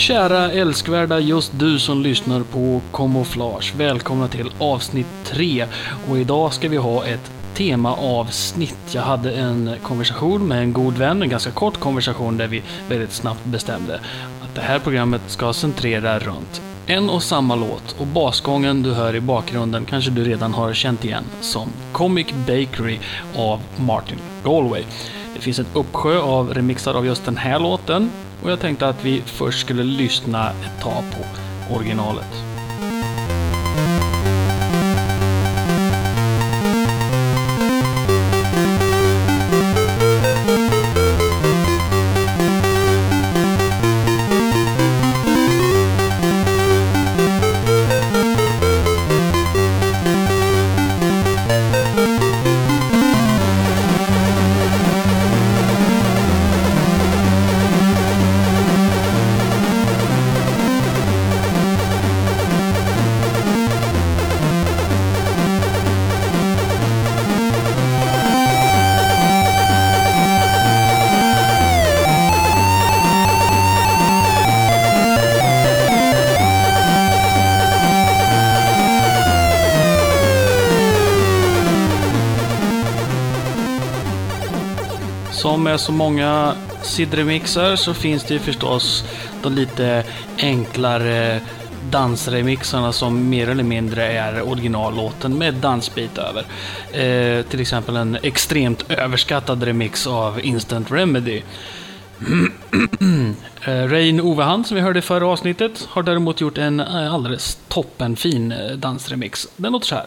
Kära älskvärda just du som lyssnar på Camouflage. Välkomna till avsnitt 3. Och idag ska vi ha ett temaavsnitt. Jag hade en konversation med en god vän, en ganska kort konversation där vi väldigt snabbt bestämde att det här programmet ska centrera runt en och samma låt och basgången du hör i bakgrunden kanske du redan har känt igen som Comic Bakery av Martin Galway. Det finns en uppsjö av remixar av just den här låten och jag tänkte att vi först skulle lyssna ett tag på originalet. Med så många SID-remixar så finns det ju förstås de lite enklare dansremixarna som mer eller mindre är originallåten med dansbit över. Eh, till exempel en extremt överskattad remix av Instant Remedy. Eh, Rain Ovehand som vi hörde i förra avsnittet har däremot gjort en eh, alldeles toppenfin eh, dansremix. Den låter så här.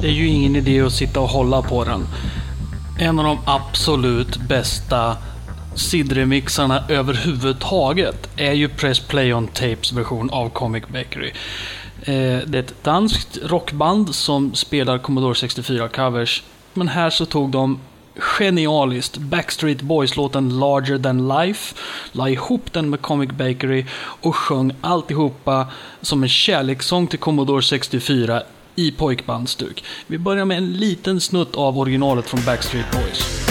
Det är ju ingen idé att sitta och hålla på den. En av de absolut bästa sidremixarna överhuvudtaget är ju Press Play on Tapes version av Comic Bakery. Eh, det är ett danskt rockband som spelar Commodore 64-covers. Men här så tog de genialiskt Backstreet Boys-låten Larger than Life, la ihop den med Comic Bakery och sjöng alltihopa som en kärlekssång till Commodore 64 i pojkbandstuk. Vi börjar med en liten snutt av originalet från Backstreet Boys.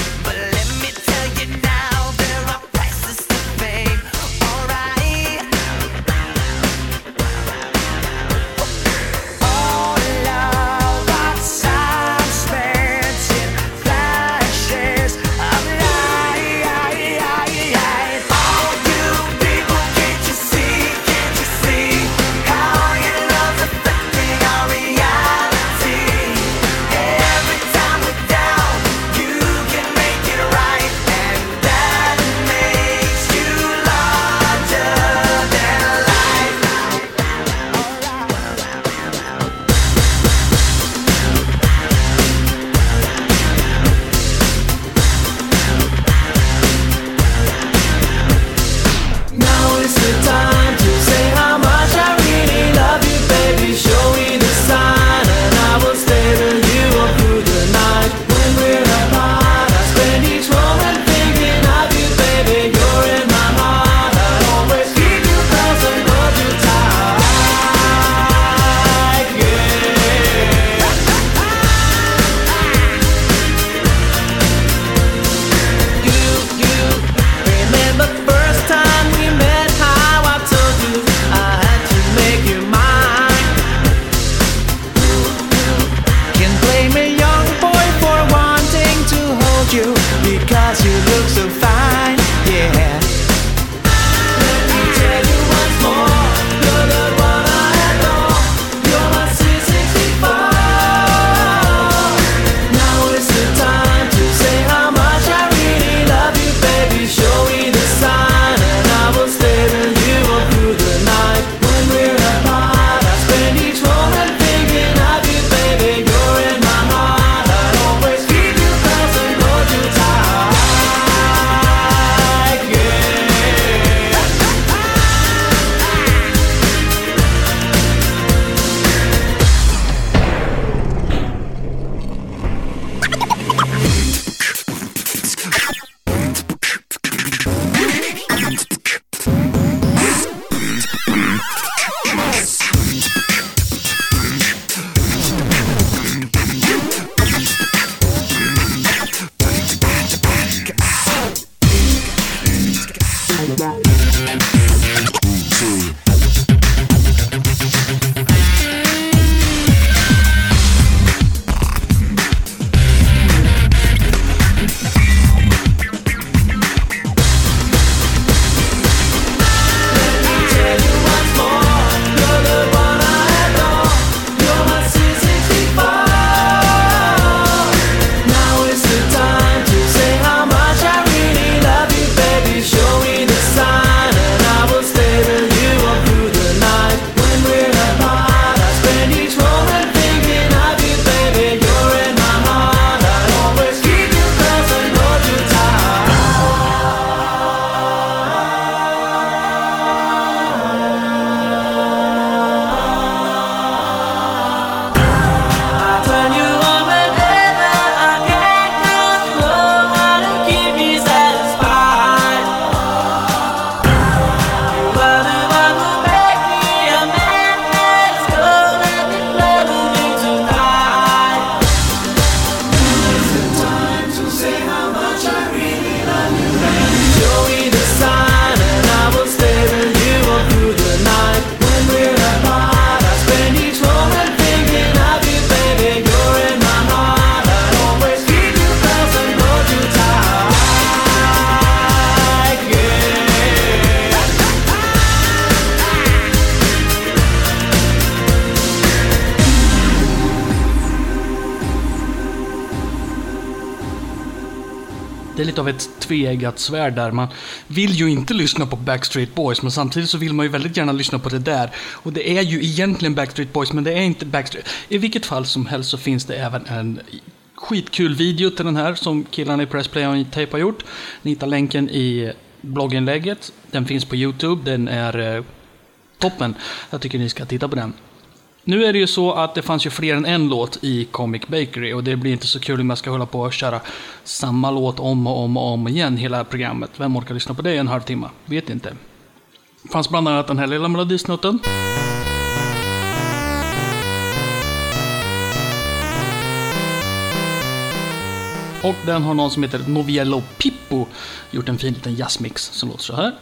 you. Av ett tveeggat svärd där. Man vill ju inte lyssna på Backstreet Boys, men samtidigt så vill man ju väldigt gärna lyssna på det där. Och det är ju egentligen Backstreet Boys, men det är inte Backstreet. I vilket fall som helst så finns det även en skitkul video till den här som killarna i Pressplay och Tape har gjort. Ni hittar länken i blogginlägget. Den finns på YouTube. Den är eh, toppen. Jag tycker ni ska titta på den. Nu är det ju så att det fanns ju fler än en låt i Comic Bakery och det blir inte så kul om jag ska hålla på och köra samma låt om och om och om igen hela programmet. Vem orkar lyssna på det i en halvtimme? Vet inte. Det fanns bland annat den här lilla melodisnutten. Och den har någon som heter Noviello Pippo gjort en fin liten jazzmix som låter så här.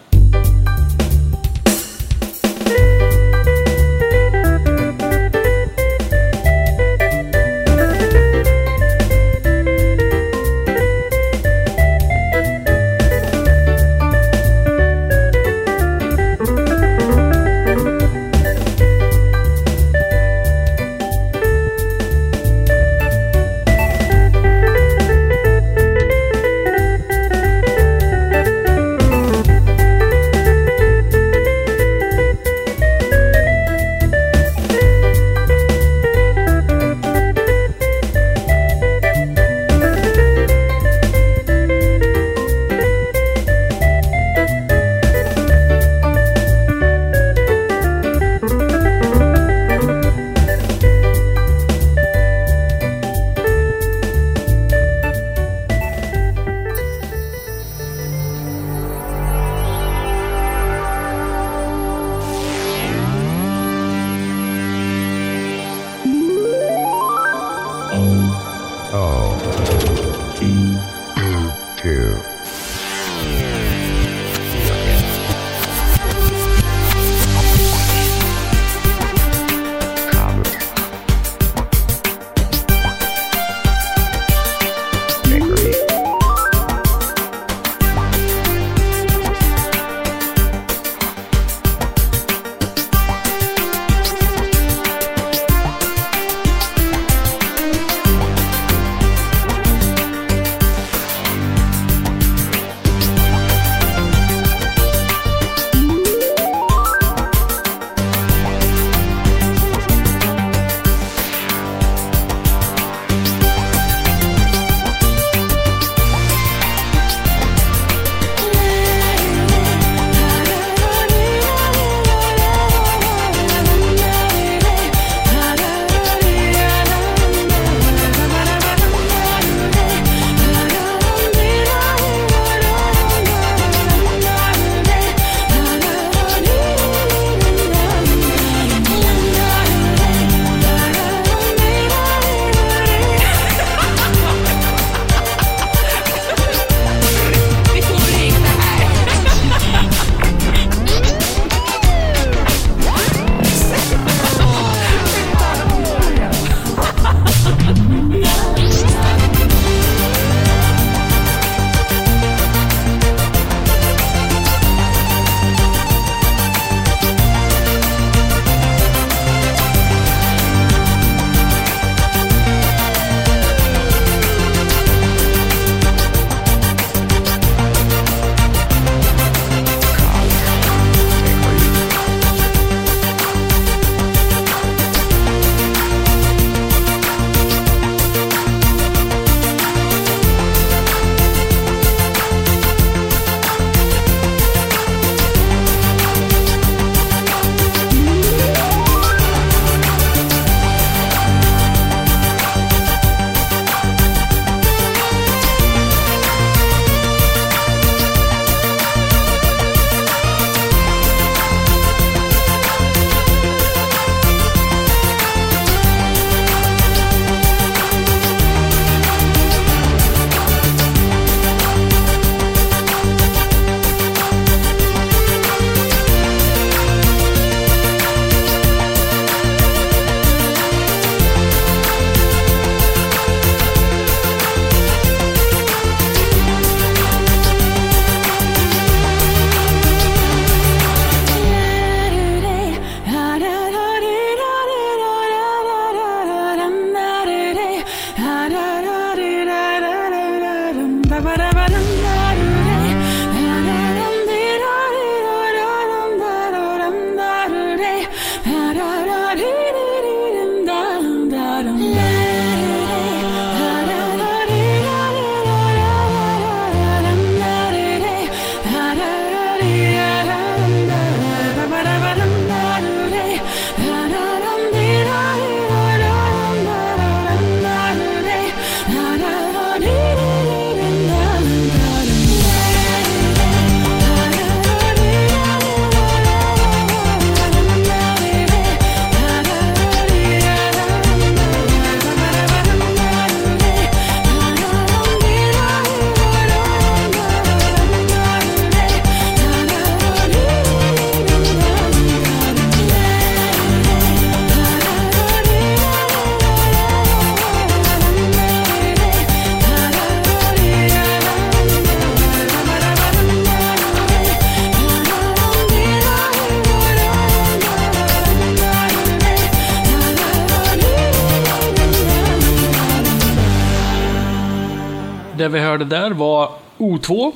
Det vi hörde där var O2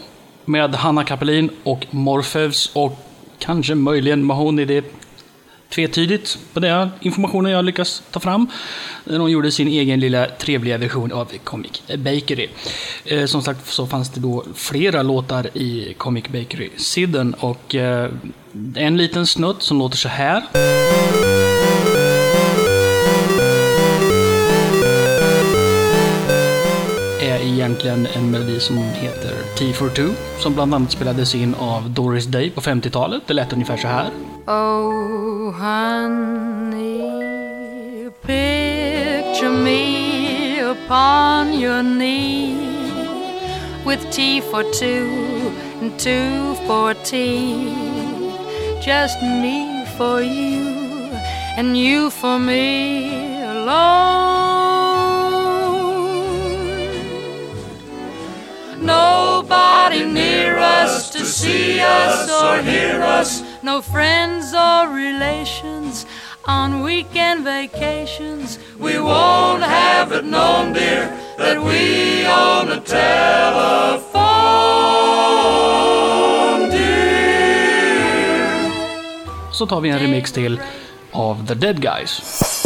med Hanna Kapelin och Morpheus och kanske möjligen Mahoney. Det är tvetydigt på den informationen jag lyckas ta fram. De gjorde sin egen lilla trevliga version av Comic Bakery. Eh, Som sagt så fanns det då flera låtar i Comic Bakery-sidden och eh, en liten snutt som låter så här. Egentligen en melodi som heter T for Two som bland annat spelades in av Doris Day på 50-talet. Det lät ungefär så här. Oh, honey, picture me upon your knee with T for two and two for tea. Just me for you and you for me alone. Nobody near us to see us or hear us. No friends or relations on weekend vacations. We won't have it known, dear, that we own a telephone, dear. Så tar vi en remix till av The Dead Guys.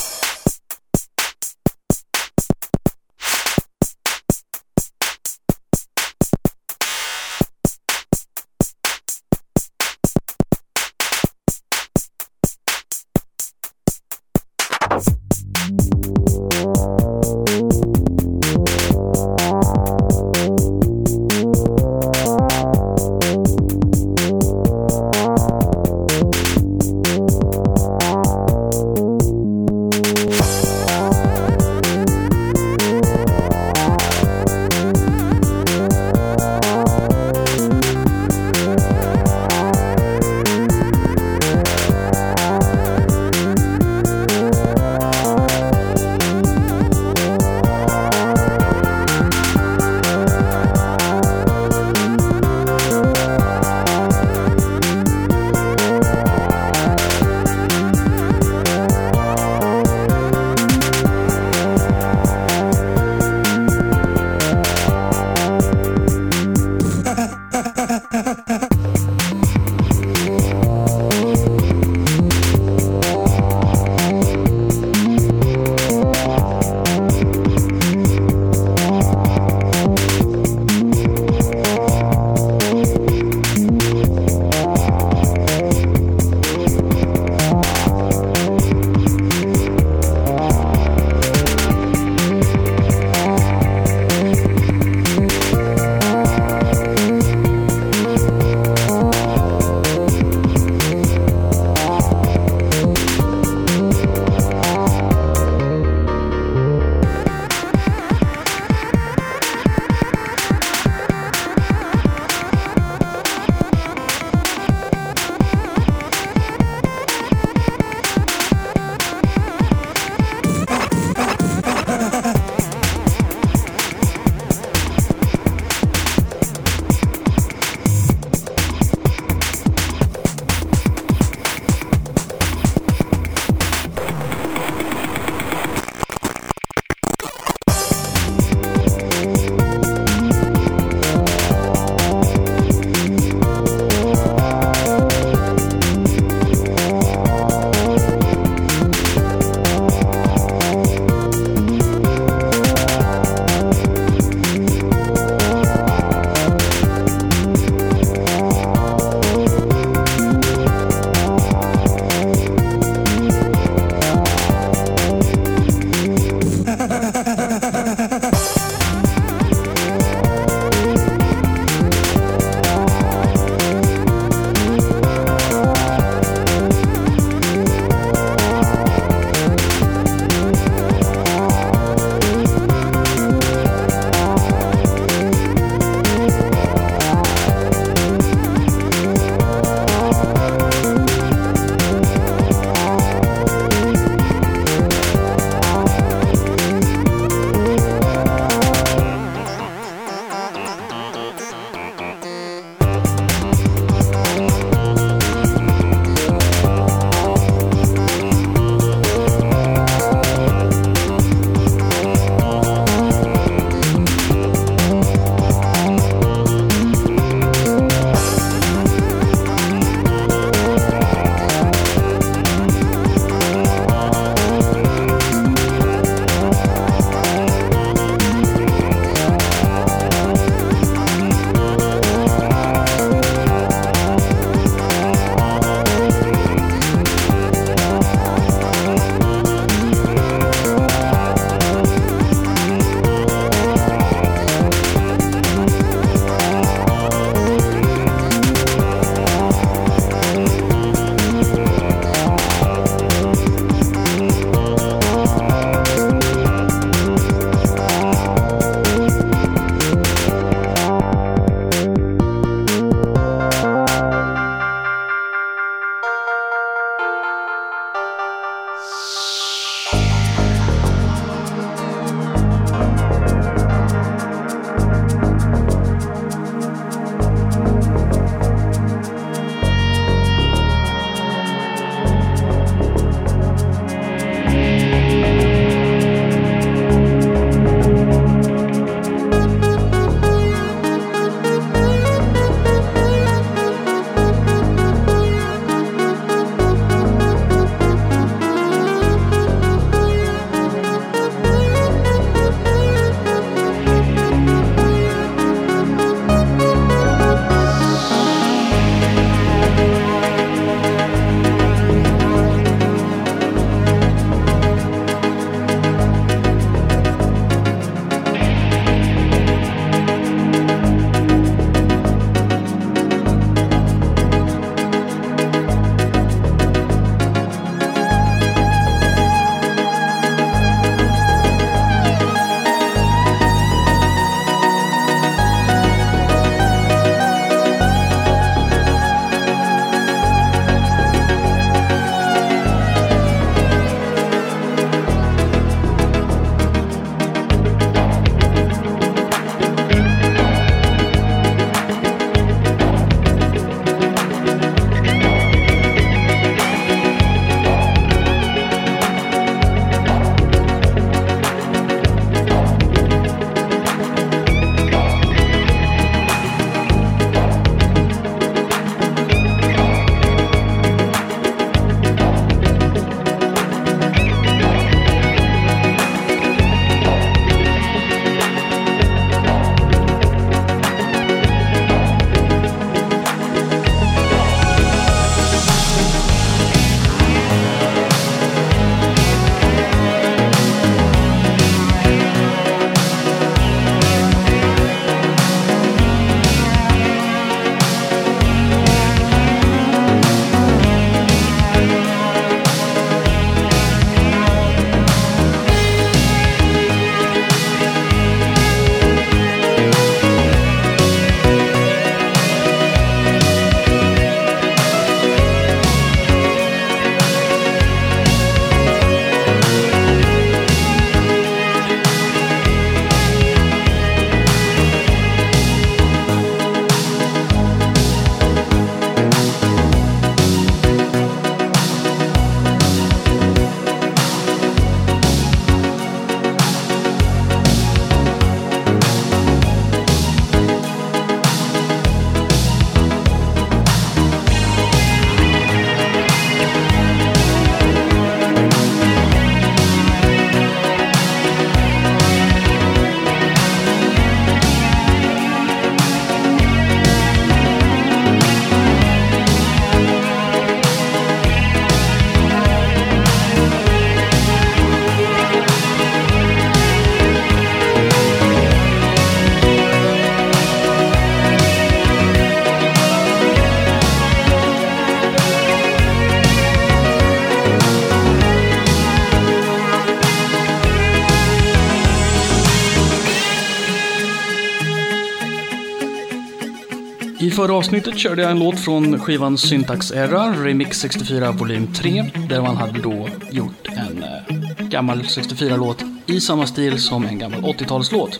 Förra avsnittet körde jag en låt från skivan Syntax Error, Remix 64 volym 3, där man hade då gjort en eh, gammal 64-låt i samma stil som en gammal 80-talslåt.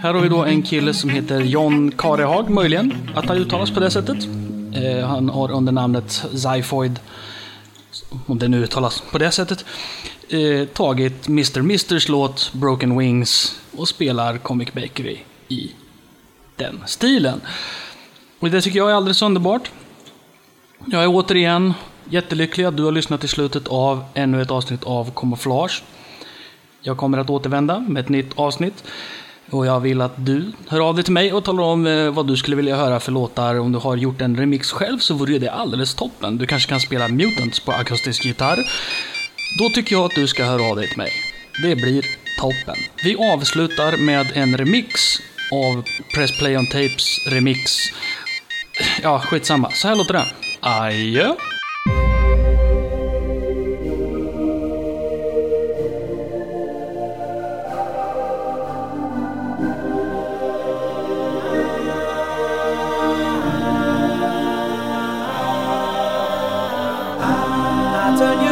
Här har vi då en kille som heter John Karehag, möjligen, att han uttalas på det sättet. Eh, han har under namnet Zyphoid, om det nu uttalas på det sättet, eh, tagit Mr. Misters låt Broken Wings och spelar Comic Bakery i den stilen. Och det tycker jag är alldeles underbart. Jag är återigen jättelycklig att du har lyssnat till slutet av ännu ett avsnitt av Camouflage. Jag kommer att återvända med ett nytt avsnitt. Och jag vill att du hör av dig till mig och talar om eh, vad du skulle vilja höra för låtar. Om du har gjort en remix själv så vore det alldeles toppen. Du kanske kan spela Mutants på akustisk gitarr. Då tycker jag att du ska höra av dig till mig. Det blir toppen. Vi avslutar med en remix av Press Play on Tapes remix. Ja, skitsamma. Så här låter den. Adjö! I turn you